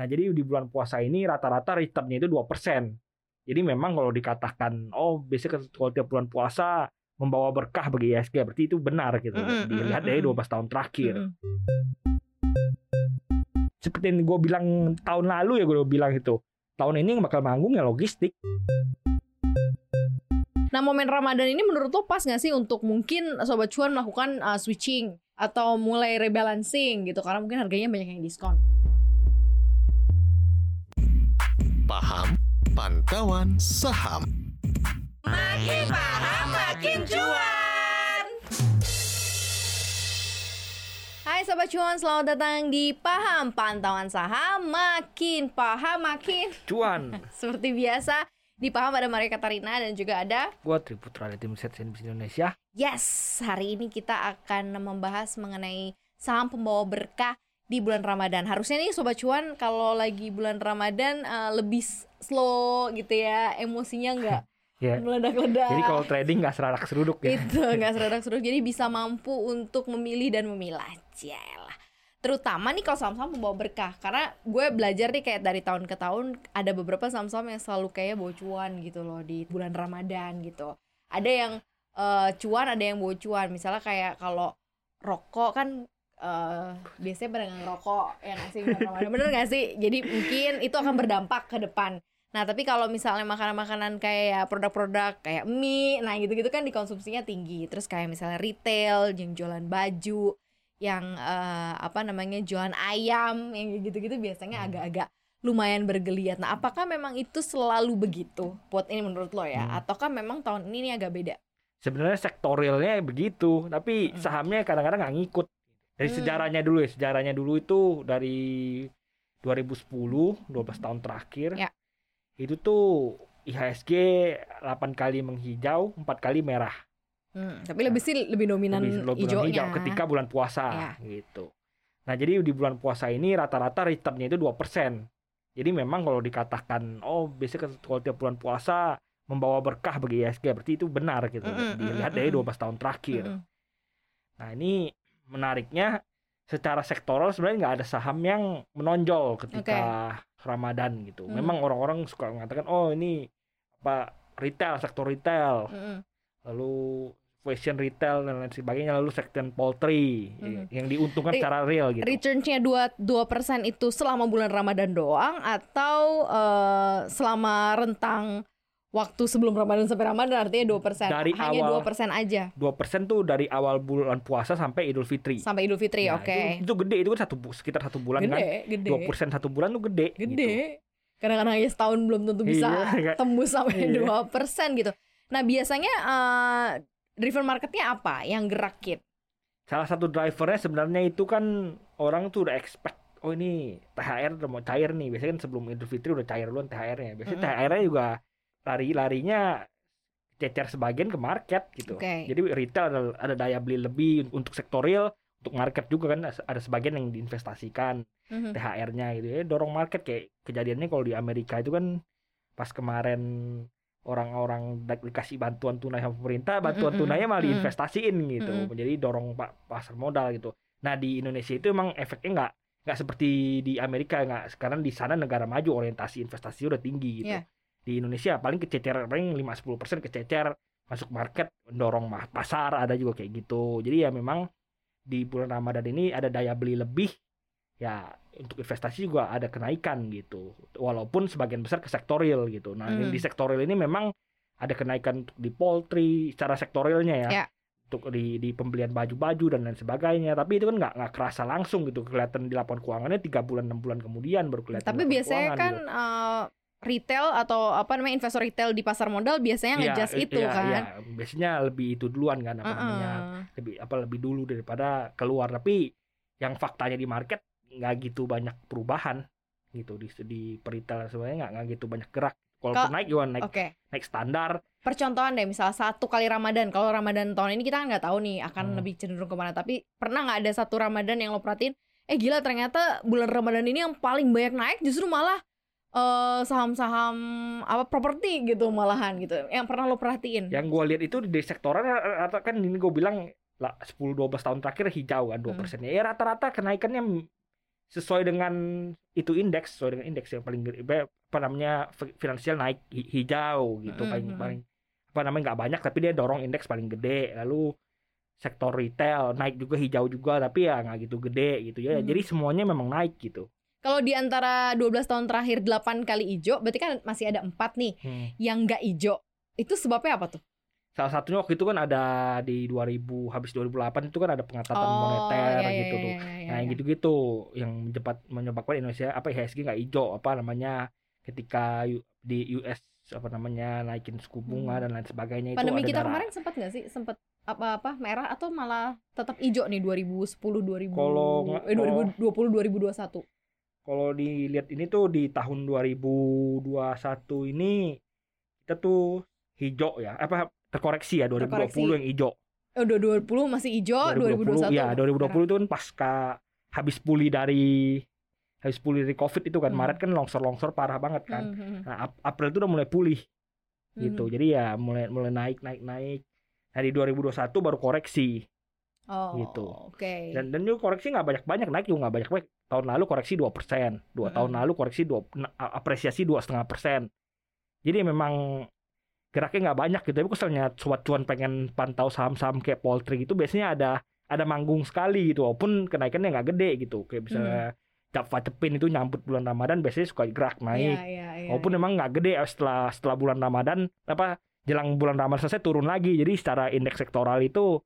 Nah, jadi di bulan puasa ini rata-rata returnnya itu 2%. Jadi memang kalau dikatakan, oh biasanya kalau tiap bulan puasa membawa berkah bagi ISG, berarti itu benar gitu. Mm, Dilihat dari mm. 12 tahun terakhir. Seperti yang gue bilang tahun lalu ya gue bilang itu. Tahun ini yang bakal manggung ya logistik. Nah momen Ramadan ini menurut lo pas gak sih untuk mungkin Sobat Cuan melakukan uh, switching atau mulai rebalancing gitu karena mungkin harganya banyak yang diskon. Paham Pantauan Saham. Makin paham makin cuan. Hai Sobat Cuan, selamat datang di Paham Pantauan Saham Makin paham makin Cuan. Seperti biasa di Paham ada Maria Katarina dan juga ada gue Triputra dari tim Set Indonesia. Yes, hari ini kita akan membahas mengenai saham pembawa berkah di bulan Ramadan. Harusnya nih Sobat Cuan kalau lagi bulan Ramadan eh, lebih slow gitu ya, emosinya nggak Ya. meledak-ledak. Jadi kalau trading nggak seradak seruduk ya. itu nggak seradak seruduk jadi bisa mampu untuk memilih dan memilah Jalah. terutama nih kalau saham-saham membawa berkah karena gue belajar nih kayak dari tahun ke tahun ada beberapa saham-saham yang selalu kayak bawa cuan gitu loh di bulan Ramadan gitu ada yang eh, cuan ada yang bawa cuan misalnya kayak kalau rokok kan eh biasanya pada ngerokok ya nggak sih Ramadan bener nggak sih jadi mungkin itu akan berdampak ke depan Nah, tapi kalau misalnya makanan-makanan kayak produk-produk kayak mie, nah gitu-gitu kan dikonsumsinya tinggi. Terus kayak misalnya retail, yang jualan baju, yang eh, apa namanya jualan ayam, yang gitu-gitu biasanya agak-agak lumayan bergeliat. Nah, apakah memang itu selalu begitu? Buat ini menurut lo ya? Hmm. Ataukah memang tahun ini nih agak beda? Sebenarnya sektorialnya begitu, tapi sahamnya kadang-kadang nggak ngikut. Dari Hmm. sejarahnya dulu ya, sejarahnya dulu itu dari 2010, 12 tahun terakhir. Ya. Itu tuh IHSG 8 kali menghijau, 4 kali merah. Hmm, tapi lebih sih lebih dominan Lebih- lebih hijaunya. hijau ketika bulan puasa Ya. gitu. Nah, jadi di bulan puasa ini rata-rata returnnya itu 2%. Jadi memang kalau dikatakan oh biasanya kalau tiap bulan puasa membawa berkah bagi IHSG, berarti itu benar gitu. Mm-mm, Dilihat mm-mm, dari mm-mm. 12 tahun terakhir. Mm-mm. Nah ini menariknya secara sektoral sebenarnya nggak ada saham yang menonjol ketika Ramadan gitu. Hmm. Memang orang-orang suka mengatakan oh ini apa retail sektor retail, Mm-mm. lalu fashion retail dan lain sebagainya, lalu sektor poultry Hmm. yang diuntungkan Re- secara real gitu. Returns-nya 2 2% itu selama bulan Ramadan doang atau eh, selama rentang waktu sebelum Ramadan sampai Ramadan artinya 2%. Dari Hanya awal- 2% aja 2% tuh dari awal bulan puasa sampai Idul Fitri. sampai Idul Fitri, Nah, oke. itu, itu gede itu kan satu sekitar satu bulan kan. Gede, gede. 2% satu bulan tuh gede. gitu. Gede. Kadang-kadang aja setahun belum tentu bisa Iya, tembus sampai Iya. 2% gitu. Nah, biasanya eh, driven marketnya apa yang gerakin? Salah satu drivernya sebenarnya itu kan orang tuh udah expect oh ini THR udah mau cair nih. Biasanya kan sebelum Idul Fitri udah cair duluan THR-nya. Biasanya Mm-mm. THR-nya juga lari-larinya cecer sebagian ke market gitu. Oke. Jadi retail ada, ada daya beli lebih untuk sektor real, untuk market juga kan ada sebagian yang diinvestasikan Mhm. THR-nya gitu ya. Dorong market kayak kejadiannya kalau di Amerika itu kan pas kemarin orang-orang di- dikasih bantuan tunai sama pemerintah, bantuan Mm-mm, tunainya malah mm-mm. diinvestasiin gitu. Mm-mm. Jadi dorong pa- pasar modal gitu. Nah, di Indonesia itu emang efeknya nggak nggak seperti di Amerika nggak sekarang di sana negara maju orientasi investasi udah tinggi gitu. Iya. Di Indonesia paling kececer paling 5-10% kececer masuk market mendorong ma- pasar ada juga kayak gitu. Jadi ya memang di bulan Ramadan ini ada daya beli lebih ya untuk investasi juga ada kenaikan gitu. Walaupun sebagian besar ke sektorial gitu. Nah, Hmm. di sektorial ini memang ada kenaikan untuk di poultry secara sektorialnya ya. Ya. Untuk di di pembelian baju-baju dan lain sebagainya. Tapi itu kan nggak nggak kerasa langsung gitu kelihatan di laporan keuangannya tiga bulan enam bulan kemudian baru kelihatan. Tapi biasanya kan gitu. eh, retail atau apa namanya investor retail di pasar modal biasanya ngejas i- itu iya, kan. iya. biasanya lebih itu duluan kan apa namanya Heeh. lebih apa lebih dulu daripada keluar tapi yang faktanya di market nggak gitu banyak perubahan gitu di di peritel sebenarnya nggak nggak gitu banyak gerak kalau Kal- naik juga naik Oke. naik standar Percontohan deh, misal satu kali Ramadan. Kalau Ramadan tahun ini kita kan nggak tahu nih akan Hmm. lebih cenderung ke mana. Tapi pernah nggak ada satu Ramadan yang lo perhatiin? Eh gila ternyata bulan Ramadan ini yang paling banyak naik justru malah eh, saham-saham apa properti gitu malahan gitu. Yang pernah lo perhatiin? yang gue lihat itu di sektoran rata kan ini gue bilang lah 10-12 tahun terakhir hijau kan dua Hmm. persennya ya rata-rata kenaikannya sesuai dengan itu indeks sesuai dengan indeks yang paling apa namanya fi- finansial naik hi- hijau gitu Mm, paling mm, paling apa namanya nggak banyak tapi dia dorong indeks paling gede lalu sektor retail naik juga hijau juga tapi ya nggak gitu gede gitu ya Mhm. jadi semuanya memang naik gitu Kalau di antara 12 tahun terakhir 8 kali ijo, berarti kan masih ada empat nih yang nggak ijo. Itu sebabnya apa tuh? salah satunya waktu itu kan ada di 2000 habis 2008 itu kan ada pengetatan iya, moneter iya, gitu iya, tuh iya, iya, Nah, iya. gitu-gitu yang mencepat menyebabkan Indonesia apa IHSG nggak hijau apa namanya ketika di US apa namanya naikin suku bunga Hmm. dan lain sebagainya itu Pandemi ada kita darah. kemarin sempat nggak sih? Sempat apa-apa merah atau malah tetap ijo nih 2010 2000 Kalau eh 2020 2021. Kalau dilihat ini tuh di tahun 2021 ini kita tuh hijau ya apa terkoreksi ya 2020 Terkoreksi. yang hijau. Oh, 2020 masih ijo, 2021. ya 2020 itu kan pasca habis pulih dari habis pulih dari Covid itu kan Hmm. Maret kan longsor-longsor parah banget kan. Hmm, hmm, hmm. Nah, Ap- April itu udah mulai pulih gitu. Hmm. Jadi ya mulai mulai naik naik naik. Nah di 2021 baru koreksi Oh, gitu. Oke. dan dan juga koreksi nggak banyak banyak naik juga nggak banyak banyak. Tahun lalu koreksi 2 persen, dua Mm-mm. tahun lalu koreksi dua na- apresiasi dua setengah persen. Jadi memang geraknya nggak banyak gitu. Tapi misalnya sobat cuan pengen pantau saham-saham kayak poultry gitu biasanya ada ada manggung sekali gitu. Walaupun kenaikannya nggak gede gitu. Kayak misalnya Java Cepin itu nyambut bulan Ramadan biasanya suka gerak naik. Iya, iya, iya. Walaupun memang nggak gede ya setelah setelah bulan Ramadan apa jelang bulan Ramadan selesai turun lagi. Jadi secara indeks sektoral itu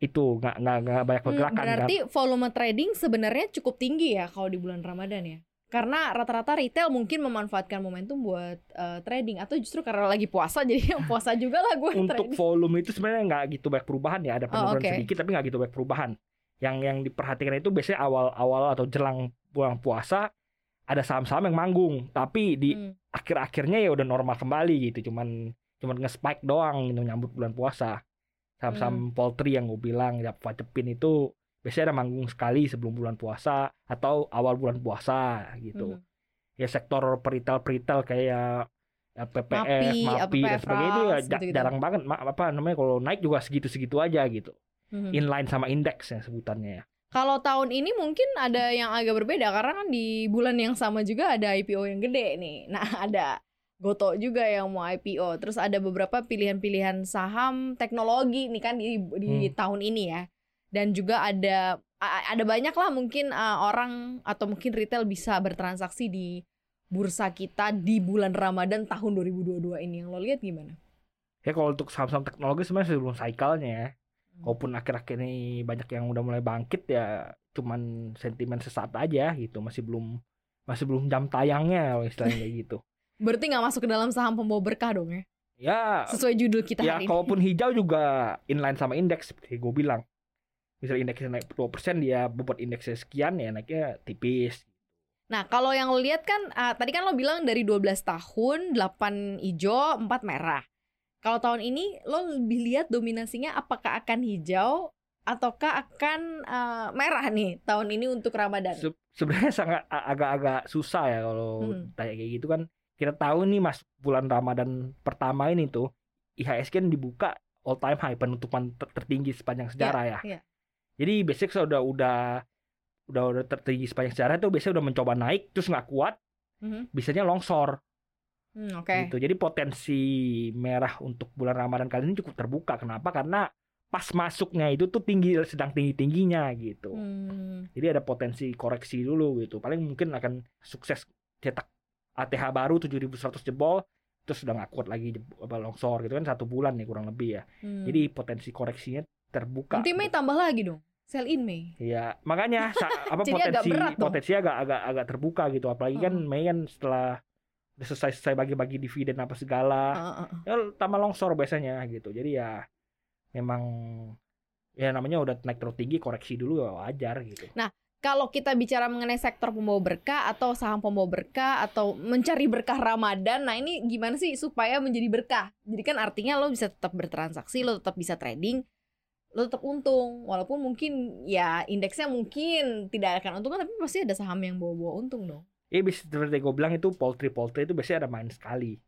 itu nggak nggak banyak Hmm, pergerakan kan. berarti volume trading sebenarnya cukup tinggi ya kalau di bulan Ramadan ya. Karena rata-rata retail mungkin memanfaatkan momentum buat eh, trading atau justru karena lagi puasa jadi puasa juga lah gue Untuk trading. volume itu sebenarnya nggak gitu banyak perubahan ya. Ada penurunan oke. sedikit tapi nggak gitu banyak perubahan. Yang yang diperhatikan itu biasanya awal-awal atau jelang bulan puasa ada saham-saham yang manggung. Tapi di Hmm. akhir-akhirnya ya udah normal kembali gitu. Cuman cuman nge-spike doang gitu nyambut bulan puasa. Hmm. Saham-saham poultry yang gue bilang ya Cepin itu biasanya ada manggung sekali sebelum bulan puasa atau awal bulan puasa gitu. Mhm. Ya sektor peritel-peritel kayak ya, PPF, Mapi, MAPI, dan sebagainya itu ya Ras, ja- gitu-gitu. jarang banget apa namanya kalau naik juga segitu-segitu aja gitu. Mhm. Inline sama indeks ya sebutannya ya. Kalau tahun ini mungkin ada yang agak berbeda karena kan di bulan yang sama juga ada IPO yang gede nih. Nah, ada Goto juga yang mau IPO. Terus ada beberapa pilihan-pilihan saham teknologi nih kan di di Hmm. tahun ini ya. Dan juga ada ada banyak lah mungkin uh, orang atau mungkin retail bisa bertransaksi di bursa kita di bulan Ramadan tahun 2022 ini. Yang lo lihat gimana? Ya kalau untuk saham-saham teknologi sebenarnya sebelum cycle-nya ya. Hmm. Walaupun akhir-akhir ini banyak yang udah mulai bangkit ya cuman sentimen sesaat aja gitu. Masih belum masih belum jam tayangnya istilahnya gitu. Berarti nggak masuk ke dalam saham pembawa berkah dong ya? Ya Sesuai judul kita ya hari ini. kalaupun hijau juga inline sama indeks seperti gue bilang. Misal indeksnya naik 2% dia bobot indeksnya sekian ya naiknya tipis. Nah, kalau yang lo lihat kan ah, tadi kan lo bilang dari 12 tahun 8 hijau, 4 merah. Kalau tahun ini lo lebih lihat dominasinya apakah akan hijau ataukah akan ah, merah nih tahun ini untuk Ramadan. Se- sebenarnya sangat agak-agak susah ya kalau Hmm. tanya kayak gitu kan. Kita tahu nih mas bulan Ramadan pertama ini tuh IHSG kan dibuka all time high penutupan ter- tertinggi sepanjang sejarah ya. iya. Jadi biasanya kalau udah udah udah tertinggi sepanjang sejarah itu biasanya udah mencoba naik terus nggak kuat, Mhm. bisanya longsor Hmm, Oke. gitu. Jadi potensi merah untuk bulan Ramadan kali ini cukup terbuka. Kenapa? Karena pas masuknya itu tuh tinggi sedang tinggi tingginya gitu. Hmm, Jadi ada potensi koreksi dulu gitu. Paling mungkin akan sukses cetak ATH baru 7100 jebol terus sudah nggak kuat lagi apa longsor gitu kan satu bulan nih kurang lebih ya. hmm. Jadi potensi koreksinya terbuka. nanti Mei tambah lagi dong. Sell in Mei. Ya, makanya apa Jadi agak potensi berat dong. potensi agak agak agak terbuka gitu. Apalagi kan Heeh. Mei kan setelah selesai selesai bagi-bagi dividen apa segala, ah. ya tambah longsor biasanya gitu. Jadi ya memang ya namanya udah naik terlalu tinggi koreksi dulu ya wajar gitu. Kalau kita bicara mengenai sektor pembawa berkah atau saham pembawa berkah atau mencari berkah Ramadan, nah ini gimana sih supaya menjadi berkah? Jadi kan artinya lo bisa tetap bertransaksi, lo tetap bisa trading, lo tetap untung. Walaupun mungkin ya indeksnya mungkin tidak akan untung, tapi pasti ada saham yang bawa-bawa untung dong. Ya bisa seperti gue bilang itu poultry poultry itu biasanya ada main sekali.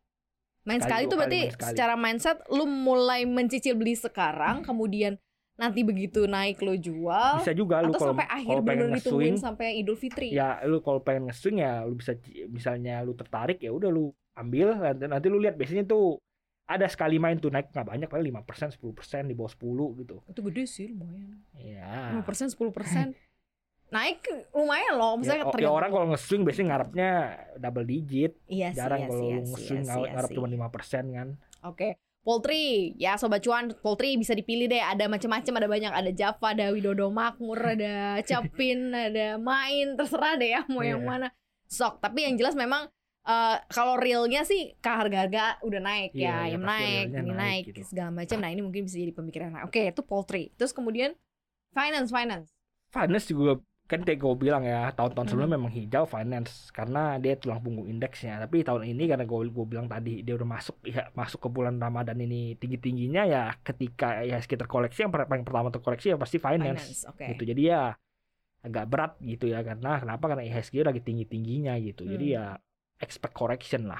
Main sekali Sekali, itu berarti main sekali. secara mindset lo mulai mencicil beli sekarang, kemudian nanti begitu naik lo jual bisa juga lu atau kalau sampai akhir kalau pengen ditungguin sampai Idul Fitri. Ya lu kalau pengen nge-swing ya lu bisa misalnya lu tertarik ya udah lu ambil. Nanti, nanti lu lihat biasanya tuh ada sekali main tuh naik nggak banyak paling 5% 10% di bawah 10 gitu. Itu gede sih lumayan. Ya lima persen sepuluh persen. Naik lumayan loh ya, misalnya ya tergantung- orang kalau nge-swing biasanya ngarepnya double digit. Iya sih, jarang iya kalau iya nge-swing iya ngarep, iya cuma 5% kan. Oke, poultry ya sobat cuan, poultry bisa dipilih deh. Ada macam-macam, ada banyak, ada Java, ada Widodo Makmur, ada Capin, ada Main, terserah deh ya mau yang Iya. mana. Sok, tapi yang jelas memang eh, kalau realnya sih ke harga-harga udah naik Iya, ya, iya, yang naik, ini naik naik, gitu. segala macam. Nah ini mungkin bisa jadi pemikiran. Nah, Oke, itu poultry. Terus kemudian finance, finance. finance juga kan kayak gue bilang ya tahun-tahun Hmm. sebelumnya memang hijau finance karena dia tulang punggung indeksnya tapi tahun ini karena gue gue bilang tadi dia udah masuk ya masuk ke bulan Ramadan ini tinggi tingginya ya ketika ya sekitar koleksi yang paling pertama terkoleksi ya pasti finance, Finance, oke. gitu jadi ya agak berat gitu ya karena kenapa karena IHSG lagi tinggi tingginya gitu jadi Hmm. ya expect correction lah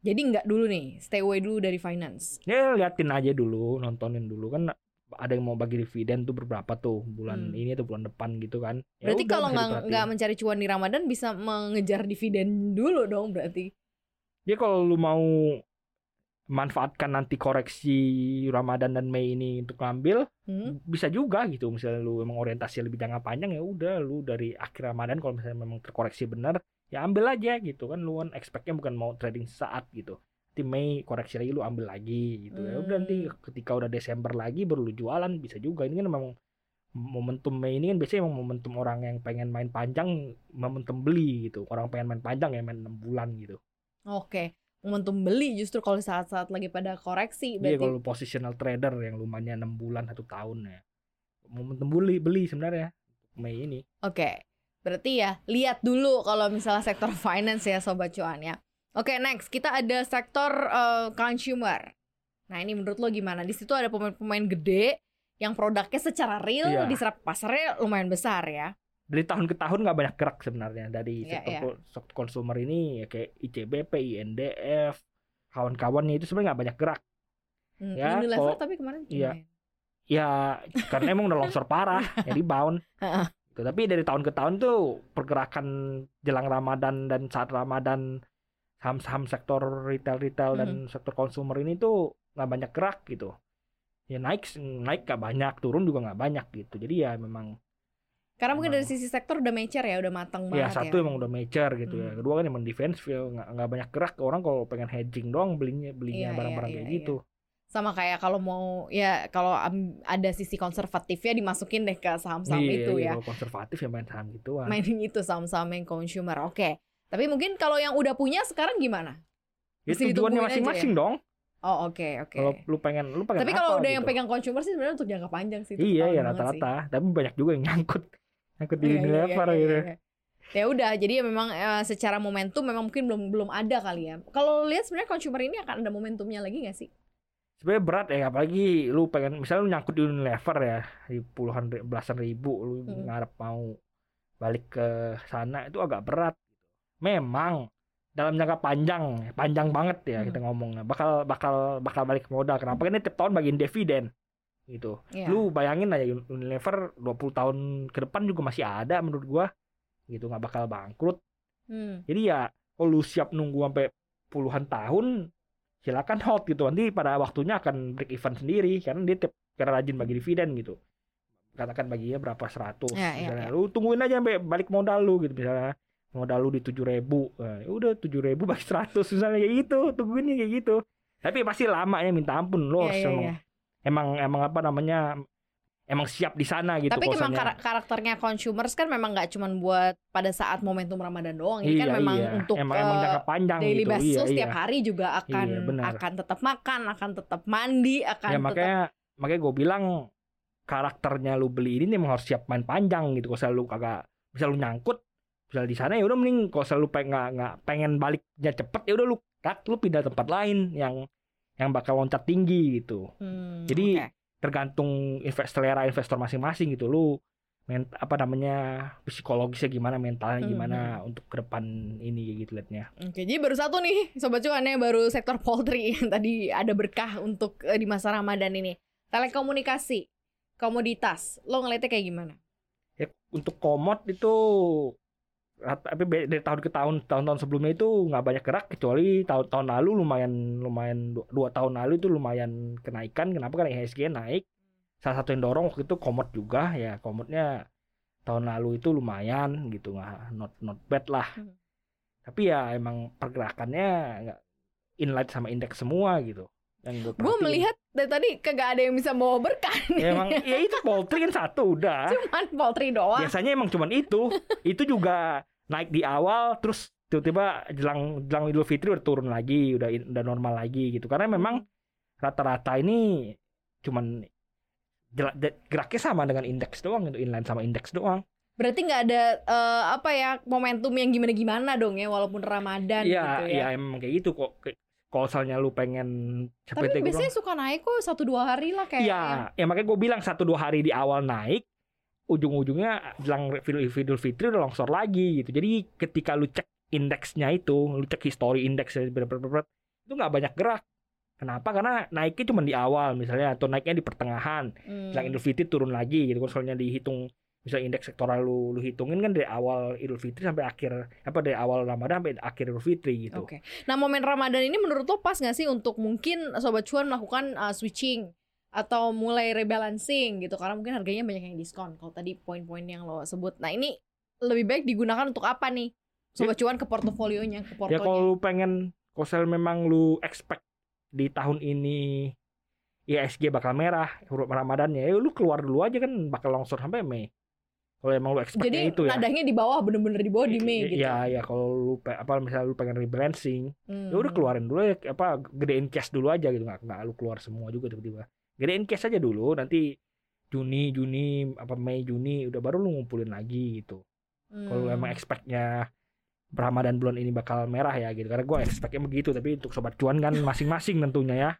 Jadi nggak dulu nih, stay away dulu dari finance. ya liatin aja dulu nontonin dulu kan ada yang mau bagi dividen tuh beberapa tuh bulan Hmm. ini atau bulan depan gitu kan Ya Berarti kalau diperhatiin. nggak mencari cuan di Ramadan bisa mengejar dividen dulu dong berarti. Ya kalau lu mau manfaatkan nanti koreksi Ramadan dan Mei ini untuk ngambil Hmm? bisa juga gitu misalnya lu emang orientasi lebih jangka panjang ya udah lu dari akhir Ramadan kalau misalnya memang terkoreksi benar ya ambil aja gitu kan lu kan expectnya bukan mau trading saat gitu nanti Mei koreksi lagi lu ambil lagi gitu ya udah nanti Hmm. ketika udah Desember lagi baru lu jualan bisa juga ini kan memang momentum Mei ini kan biasanya emang momentum orang yang pengen main panjang momentum beli gitu orang pengen main panjang ya main 6 bulan gitu Oke, momentum beli justru kalau saat-saat lagi pada koreksi Iya berarti. kalau lu positional trader yang lumayan enam bulan satu tahun ya. Momentum beli beli sebenarnya Mei ini. Oke. Berarti ya lihat dulu kalau misalnya sektor finance ya sobat cuan ya. Oke, next kita ada sektor eh, consumer. Nah, ini menurut lo gimana? Di situ ada pemain-pemain gede yang produknya secara real Iya. diserap pasarnya lumayan besar ya. Dari tahun ke tahun nggak banyak gerak sebenarnya dari Iya, sektor, iya. ko- sektor consumer ini ya kayak ICBP, INDF, kawan-kawannya itu sebenarnya nggak banyak gerak. Hmm, Ya, kalau- tapi kemarin iya. Ya karena emang udah longsor parah, jadi bound. Heeh. Gitu. Tapi dari tahun ke tahun tuh pergerakan jelang Ramadan dan saat Ramadan saham-saham sektor retail-retail dan Hmm. sektor consumer ini tuh nggak banyak gerak gitu. Ya naik naik nggak banyak, turun juga nggak banyak gitu. Jadi ya memang Karena mungkin dari sisi sektor udah mature ya, udah matang ya banget satu ya. emang udah mature gitu ya. Hmm. Kedua kan emang defense ya, nggak nggak banyak gerak. Orang kalau pengen hedging doang belinya Iya, belinya iya, barang-barang iya, kayak iya. gitu. Sama kayak kalau mau ya kalau ada sisi konservatifnya dimasukin deh ke saham-saham Iya, itu iya, ya. Kalau konservatif ya main saham gituan. Mainin itu saham-saham yang consumer. Oke. Tapi mungkin kalau yang udah punya sekarang gimana? Ya mesti tujuannya aja masing-masing ya? dong. Oh, oke, oke. Kalau lu pengen lu pengen Tapi apa kalau udah gitu. yang pegang consumer sih sebenarnya untuk jangka panjang sih. Iya ya rata-rata, tapi banyak juga yang nyangkut nyangkut di Unilever iya, iya, gitu. iya. Ya udah, jadi ya memang eh, secara momentum memang mungkin belum belum ada kali ya. Kalau lihat sebenarnya consumer ini akan ada momentumnya lagi nggak sih? Sebenarnya berat ya, apalagi lu pengen misalnya lu nyangkut di Unilever ya, di puluhan belasan ribu lu Hmm. ngarep mau balik ke sana itu agak berat. Memang dalam jangka panjang, panjang banget ya Hmm. kita ngomongnya, bakal bakal bakal balik modal. Kenapa? Ini tiap tahun bagiin dividen gitu. Iya. Lu bayangin aja Unilever 20 tahun ke depan juga masih ada menurut gua gitu nggak bakal bangkrut Hmm. jadi ya kalau lu siap nunggu sampai puluhan tahun silakan hold gitu nanti pada waktunya akan break even sendiri karena dia tiap karena rajin bagi dividen gitu katakan baginya berapa seratus Ya, ya, misalnya ya. lu tungguin aja sampai balik modal lu gitu misalnya modal lu di tujuh ribu nah, ya udah tujuh ribu bagi seratus misalnya kayak gitu tungguinnya kayak gitu tapi pasti lama ya minta ampun lo Iya, harus iya, emang, iya. emang emang apa namanya emang siap di sana gitu Tapi kosannya. kar- karakternya consumers kan memang nggak cuma buat pada saat momentum Ramadan doang. Ini kan Iya, memang iya. untuk emang, emang eh, jangka panjang daily gitu basis iya, lo setiap iya. hari juga akan Iya, benar. akan tetap makan, akan tetap mandi, akan ya tetap makanya makanya gue bilang karakternya lu beli ini memang harus siap main panjang gitu kalau selalu kagak bisa lu nyangkut bisa di sana ya udah mending kalau selalu pengen nggak nggak pengen baliknya cepet ya udah lu cut lu pindah tempat lain yang yang bakal loncat tinggi gitu Hmm, Jadi, oke. tergantung invest selera investor masing-masing gitu lu ment apa namanya psikologisnya gimana mentalnya Hmm, gimana untuk ke depan ini gitu liatnya Oke, jadi baru satu nih sobat cuan ya baru sektor poultry yang tadi ada berkah untuk eh, di masa Ramadan ini. Telekomunikasi. komoditas lo ngeliatnya kayak gimana ya untuk komod itu tapi dari tahun ke tahun tahun-tahun sebelumnya itu nggak banyak gerak kecuali tahun-tahun lalu lumayan lumayan dua, dua tahun lalu itu lumayan kenaikan. Kenapa? Kan IHSG naik. Salah satu yang dorong waktu itu komod juga ya komodnya tahun lalu itu lumayan gitu nggak not not bad lah. Hmm. tapi ya emang pergerakannya nggak inline sama indeks semua gitu. Yang gue gue melihat dari tadi kagak ada yang bisa bawa berkah ya emang ya itu poultry kan satu udah. Cuman poultry doang. Biasanya emang cuman itu. Itu juga naik di awal terus tiba-tiba jelang jelang Idul Fitri udah turun lagi udah udah normal lagi gitu. Karena memang rata-rata ini cuman geraknya sama dengan indeks doang itu inline sama indeks doang. Berarti nggak ada eh, apa ya momentum yang gimana-gimana dong ya walaupun Ramadan iya gitu ya. iya emang kayak gitu kok. Kalau misalnya lu pengen tapi biasanya suka naik kok satu dua hari lah kayak Iya, ya. makanya gue bilang satu dua hari di awal naik, ujung-ujungnya jelang Idul Fitri udah longsor lagi gitu. Jadi ketika lu cek indeksnya itu, lu cek history indeksnya itu nggak banyak gerak. Kenapa? Karena naiknya cuma di awal misalnya atau naiknya di pertengahan. Hmm. Jelang Idul Fitri turun lagi gitu. Kalau soalnya dihitung misalnya indeks sektoral lu, lu hitungin kan dari awal Idul Fitri sampai akhir apa dari awal Ramadan sampai akhir Idul Fitri gitu. Oke. Nah, momen Ramadan ini menurut lo pas nggak sih untuk mungkin sobat cuan melakukan uh, switching atau mulai rebalancing gitu karena mungkin harganya banyak yang diskon. Kalau tadi poin-poin yang lo sebut. Nah, ini lebih baik digunakan untuk apa nih? Sobat cuan ke portofolionya, ke Ya portonya. kalau lu pengen kalau sel memang lu expect di tahun ini ISG bakal merah huruf Ramadannya ya lu keluar dulu aja kan bakal longsor sampai Mei. Kalau emang lu expectnya Jadi itu ya. nadahnya di bawah bener-bener di bawah di Mei gitu. Iya, ya kalau lu apa misalnya lu pengen rebalancing, Hmm. ya udah keluarin dulu ya apa gedein cash dulu aja gitu nggak nggak lu keluar semua juga tiba-tiba. Gedein cash aja dulu nanti Juni, Juni, apa Mei, Juni udah baru lu ngumpulin lagi gitu. Kalau Hmm. emang expectnya Ramadan bulan ini bakal merah ya gitu karena gue expectnya begitu tapi untuk sobat cuan kan masing-masing tentunya ya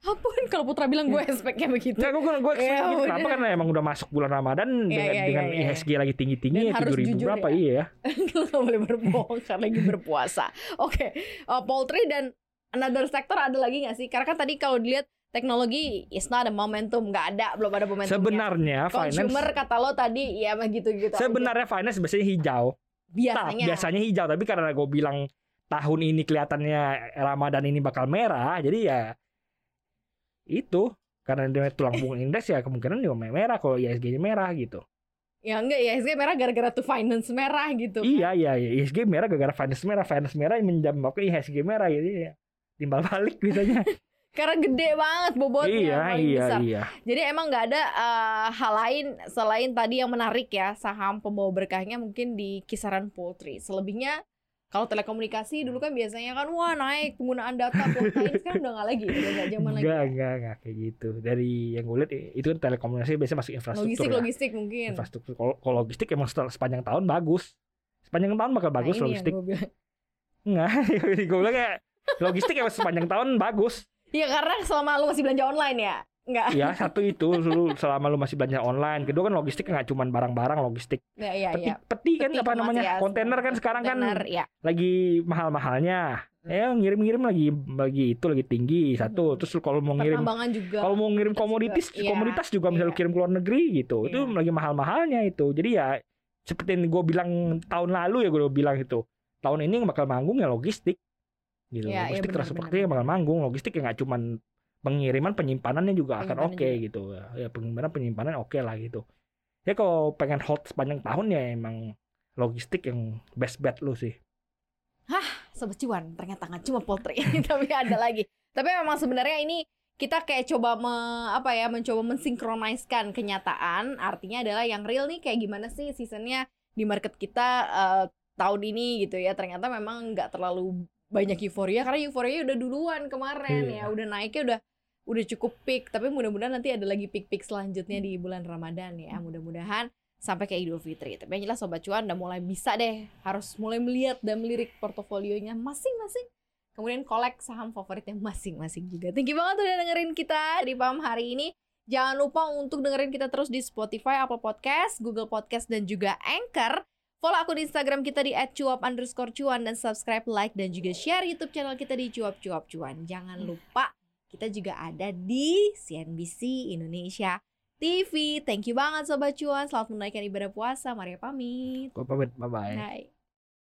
Ampun kalau Putra bilang gue expect-nya begitu. Nggak, gue gue expect Ya gitu. Kenapa karena emang udah masuk bulan Ramadan Iya, dengan, iya, dengan iya, iya. IHSG lagi tinggi-tinggi ya tujuh ribu berapa ya. iya Lo gak boleh berbohong karena lagi berpuasa. Oke, uh, poultry dan another sector ada lagi gak sih? Karena kan tadi kalau dilihat teknologi is not a momentum, nggak ada, belum ada momentumnya. sebenarnya Consumer finance kata lo tadi ya gitu-gitu. aja. sebenarnya finance biasanya hijau Nah, biasanya. biasanya hijau tapi karena gue bilang tahun ini kelihatannya Ramadan ini bakal merah jadi ya itu karena dia tulang punggung indeks ya kemungkinan juga merah kalau IHSG nya merah gitu Ya enggak ya, SG merah gara-gara tuh finance merah gitu. Iya iya iya ISG merah gara-gara finance merah finance merah yang menjambak IHSG merah jadi ya timbal balik biasanya. Karena gede banget bobotnya iya paling iya besar. iya. Jadi emang nggak ada eh, hal lain selain tadi yang menarik ya saham pembawa berkahnya mungkin di kisaran poultry. Selebihnya kalau telekomunikasi dulu kan biasanya kan wah naik penggunaan data kuota ini sekarang udah nggak lagi, udah nggak zaman lagi. Enggak ya. enggak enggak kayak gitu. Dari yang gue lihat itu kan telekomunikasi biasanya masuk infrastruktur Logistik ya. logistik mungkin. Infrastruktur kalau logistik emang sepanjang tahun bagus. Sepanjang tahun bakal bagus nah, logistik. Enggak, gue bilang kayak logistik emang sepanjang tahun bagus. Ya karena selama lu masih belanja online ya, nggak? Ya satu itu selama lu masih belanja online. Kedua kan logistik nggak cuma barang-barang logistik. Ya iya Peti, iya. peti kan Peti apa namanya? ya, kontainer kan sekarang kan Kontainer, ya. lagi mahal-mahalnya. Ya ngirim-ngirim lagi lagi itu lagi tinggi satu. Hmm. Terus kalau mau ngirim juga. kalau mau ngirim Komoditas komoditas juga, iya, komoditas juga misalnya lu iya. kirim ke luar negeri gitu. Itu Iya. lagi mahal-mahalnya itu. Jadi ya seperti yang gue bilang tahun lalu ya gue bilang itu. Tahun ini yang bakal manggung ya logistik. Gitu. Iya, logistik benar, transportasi benar, yang bakal manggung. Logistik ya nggak cuman pengiriman penyimpanannya juga akan oke juga. gitu. Ya penyimpanan penyimpanan oke lah gitu. Ya kalau pengen hold sepanjang tahun ya emang logistik yang best bet lu sih. Sobat Cuan ternyata nggak cuma poultry tapi ada lagi tapi memang sebenarnya ini kita kayak coba me, apa ya mencoba mensinkroniskan kenyataan artinya adalah yang real nih kayak gimana sih seasonnya di market kita eh, tahun ini gitu ya ternyata memang nggak terlalu banyak euforia karena euforia udah duluan kemarin Iya. ya udah naiknya udah udah cukup peak tapi mudah-mudahan nanti ada lagi peak-peak selanjutnya di bulan Ramadan ya mudah-mudahan sampai ke Idul Fitri. Tapi yang jelas Sobat Cuan udah mulai bisa deh, harus mulai melihat dan melirik portofolionya masing-masing. Kemudian kolek saham favoritnya masing-masing juga. Thank you banget udah dengerin kita di paham hari ini. Jangan lupa untuk dengerin kita terus di Spotify, Apple Podcast, Google Podcast, dan juga Anchor. Follow akun Instagram kita di @cuap underscore cuan dan subscribe, like, dan juga share YouTube channel kita di cuap cuap cuan. Jangan lupa kita juga ada di CNBC Indonesia TV. Thank you banget Sobat Cuan. Selamat menunaikan ibadah puasa. Maria pamit. Gue pamit, bye bye. Bye.